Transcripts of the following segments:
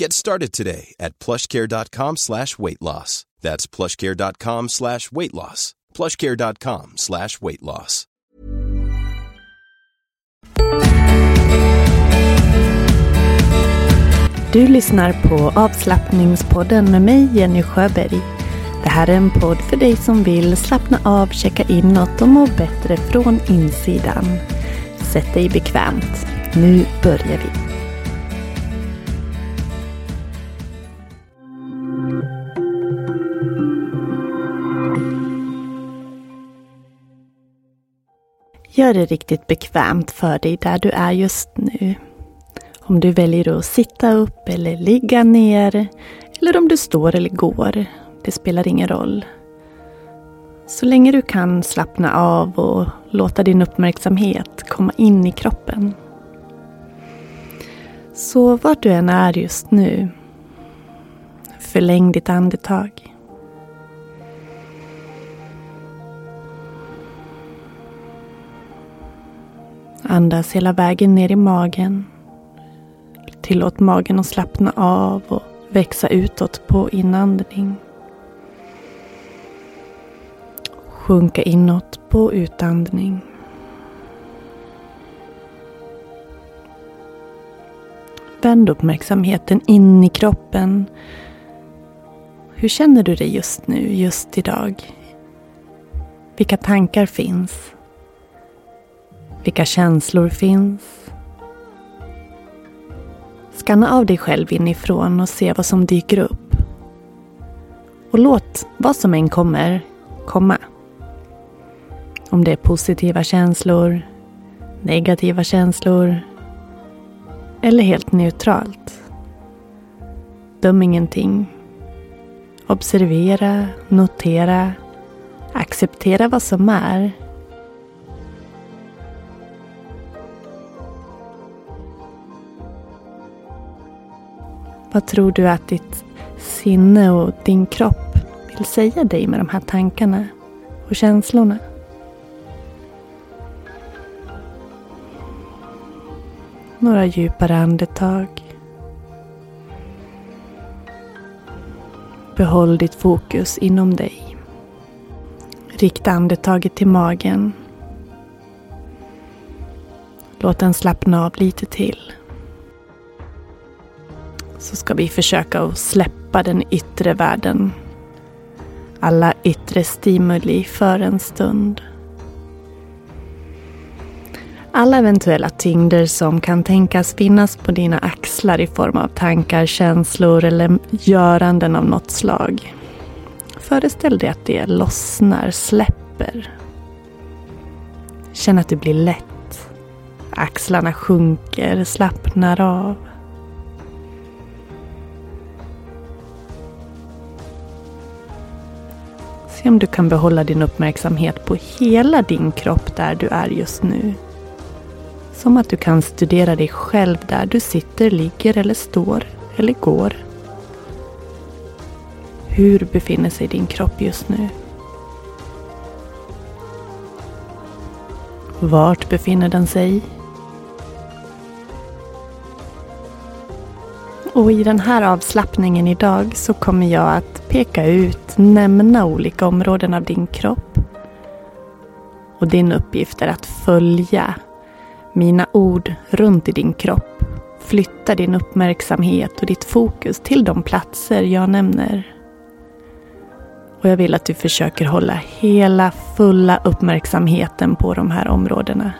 Get started today at plushcare.com slash weight loss. That's plushcare.com slash weight loss. plushcare.com slash weight loss. Du lyssnar på avslappningspodden med mig Jenny Sjöberg. Det här är en podd för dig som vill slappna av, checka inåt och må bättre från insidan. Sätt dig bekvämt. Nu börjar vi. Gör det riktigt bekvämt för dig där du är just nu. Om du väljer att sitta upp eller ligga ner eller om du står eller går. Det spelar ingen roll. Så länge du kan slappna av och låta din uppmärksamhet komma in i kroppen. Så vart du än är just nu, förläng ditt andetag. Andas hela vägen ner i magen. Tillåt magen att slappna av och växa utåt på inandning. Sjunka inåt på utandning. Vänd uppmärksamheten in i kroppen. Hur känner du dig just nu, just idag? Vilka tankar finns? Vilka känslor finns? Skanna av dig själv inifrån och se vad som dyker upp. Och låt vad som än kommer, komma. Om det är positiva känslor, negativa känslor eller helt neutralt. Döm ingenting. Observera, notera, acceptera vad som är Vad tror du att ditt sinne och din kropp vill säga dig med de här tankarna och känslorna? Några djupare andetag. Behåll ditt fokus inom dig. Rikta andetaget till magen. Låt den slappna av lite till så ska vi försöka att släppa den yttre världen. Alla yttre stimuli för en stund. Alla eventuella tyngder som kan tänkas finnas på dina axlar i form av tankar, känslor eller göranden av något slag. Föreställ dig att det lossnar, släpper. Känn att du blir lätt. Axlarna sjunker, slappnar av. Se om du kan behålla din uppmärksamhet på hela din kropp där du är just nu. Som att du kan studera dig själv där du sitter, ligger eller står eller går. Hur befinner sig din kropp just nu? Vart befinner den sig? Och i den här avslappningen idag så kommer jag att peka ut, nämna olika områden av din kropp. Och din uppgift är att följa mina ord runt i din kropp. Flytta din uppmärksamhet och ditt fokus till de platser jag nämner. Och jag vill att du försöker hålla hela fulla uppmärksamheten på de här områdena.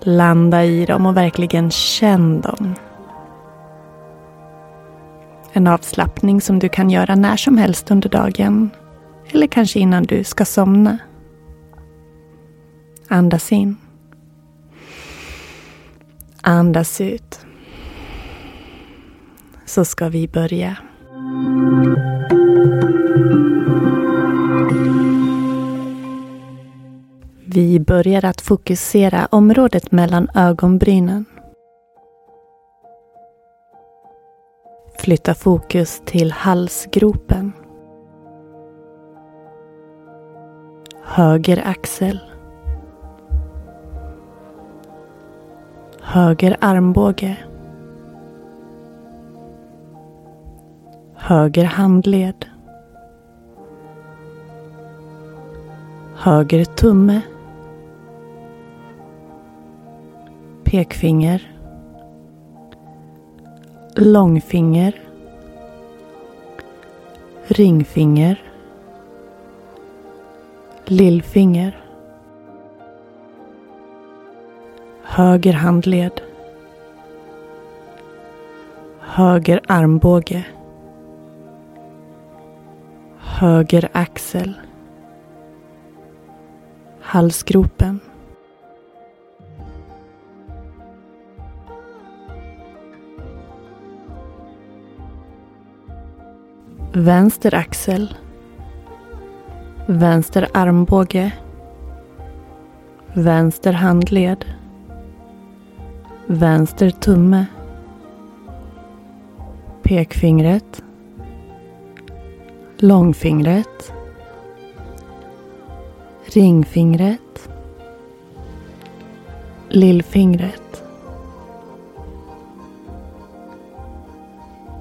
Landa i dem och verkligen känn dem. En avslappning som du kan göra när som helst under dagen. Eller kanske innan du ska somna. Andas in. Andas ut. Så ska vi börja. Vi börjar att fokusera området mellan ögonbrynen. Flytta fokus till halsgropen. Höger axel. Höger armbåge. Höger handled. Höger tumme. Pekfinger. Långfinger. Ringfinger. Lillfinger. Höger handled. Höger armbåge. Höger axel. Halsgropen. Vänster axel. Vänster armbåge. Vänster handled. Vänster tumme. Pekfingret. Långfingret. Ringfingret. Lillfingret.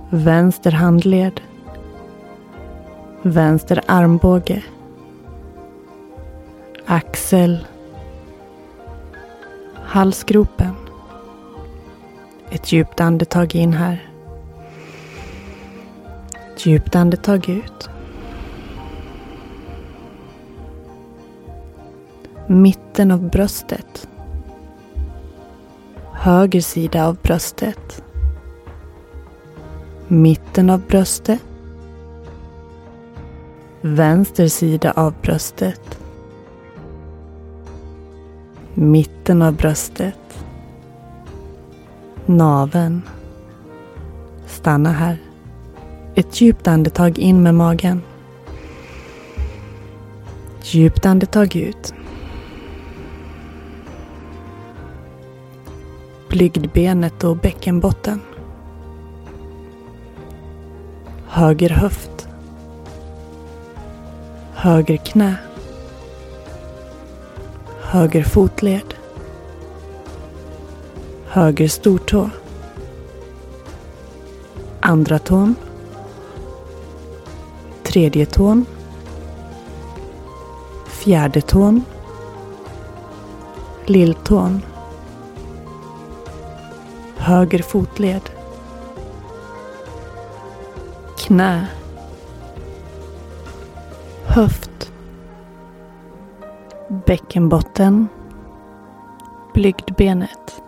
Vänster handled. Vänster armbåge. Axel. Halsgropen. Ett djupt andetag in här. Ett djupt andetag ut. Mitten av bröstet. Höger sida av bröstet. Mitten av bröstet. Vänster sida av bröstet. Mitten av bröstet. Naven. Stanna här. Ett djupt andetag in med magen. Djupt andetag ut. Blygdbenet och bäckenbotten. Höger höft. Höger knä. Höger fotled. Höger stortå. Andra tån. Tredje tån. Fjärde tån. Lilltån. Höger fotled. Knä. Höft. Bäckenbotten. Blygdbenet.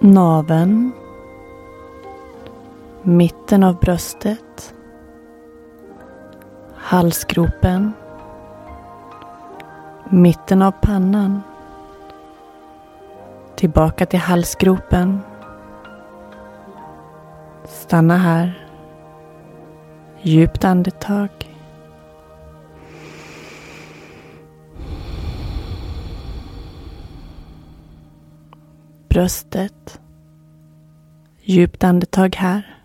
Naven. Mitten av bröstet. Halsgropen. Mitten av pannan. Tillbaka till halsgropen. Stanna här. Djupt andetag. Bröstet. Djupt andetag här.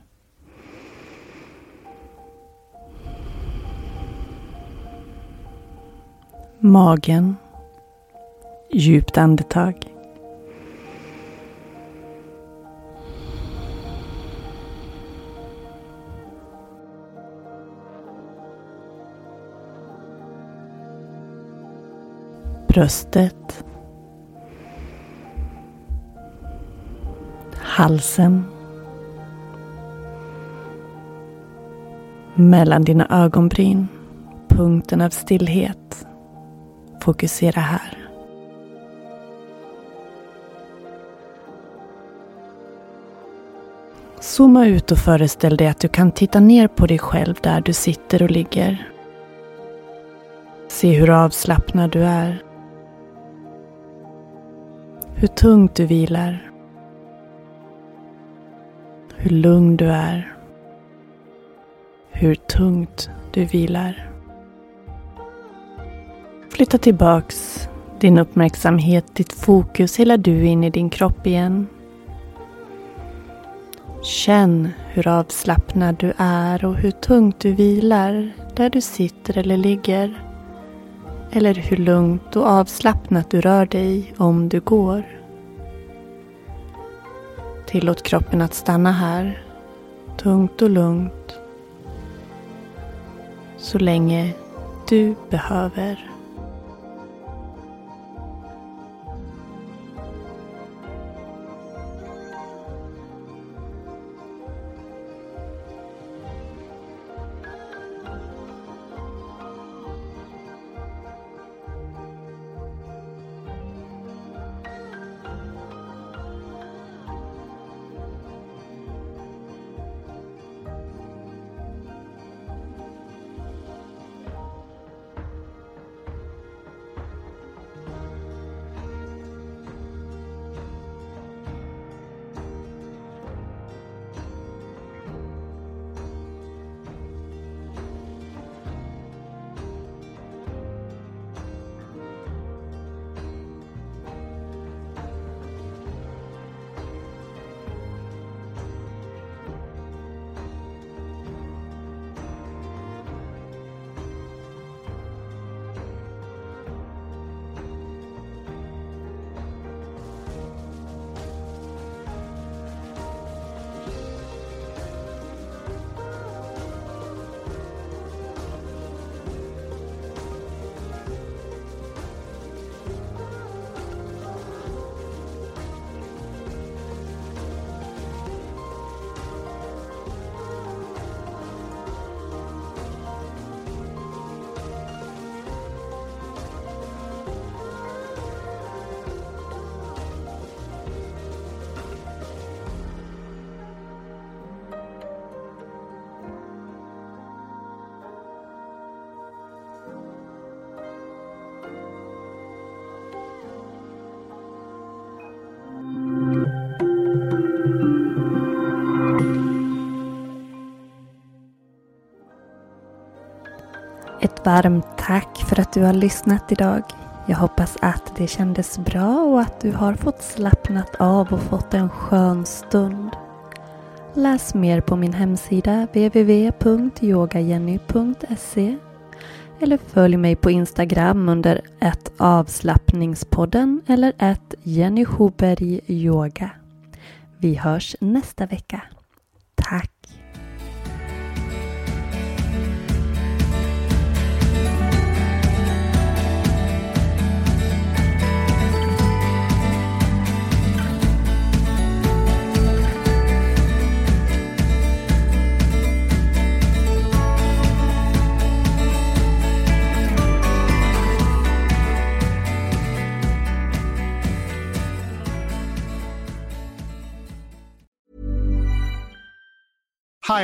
magen. Djupt andetag. Bröstet. Halsen. Mellan dina ögonbryn. Punkten av stillhet. Fokusera här. Zooma ut och föreställ dig att du kan titta ner på dig själv där du sitter och ligger. Se hur avslappnad du är. Hur tungt du vilar. Hur lugn du är. Hur tungt du vilar. Flytta tillbaks din uppmärksamhet, ditt fokus, hela du in i din kropp igen. Känn hur avslappnad du är och hur tungt du vilar där du sitter eller ligger. Eller hur lugnt och avslappnat du rör dig om du går. Tillåt kroppen att stanna här, tungt och lugnt. Så länge du behöver. Ett varmt tack för att du har lyssnat idag. Jag hoppas att det kändes bra och att du har fått slappnat av och fått en skön stund. Läs mer på min hemsida www.yogajenny.se eller följ mig på Instagram under ett avslappningspodden eller ett Jenny Hoberg Yoga. Vi hörs nästa vecka.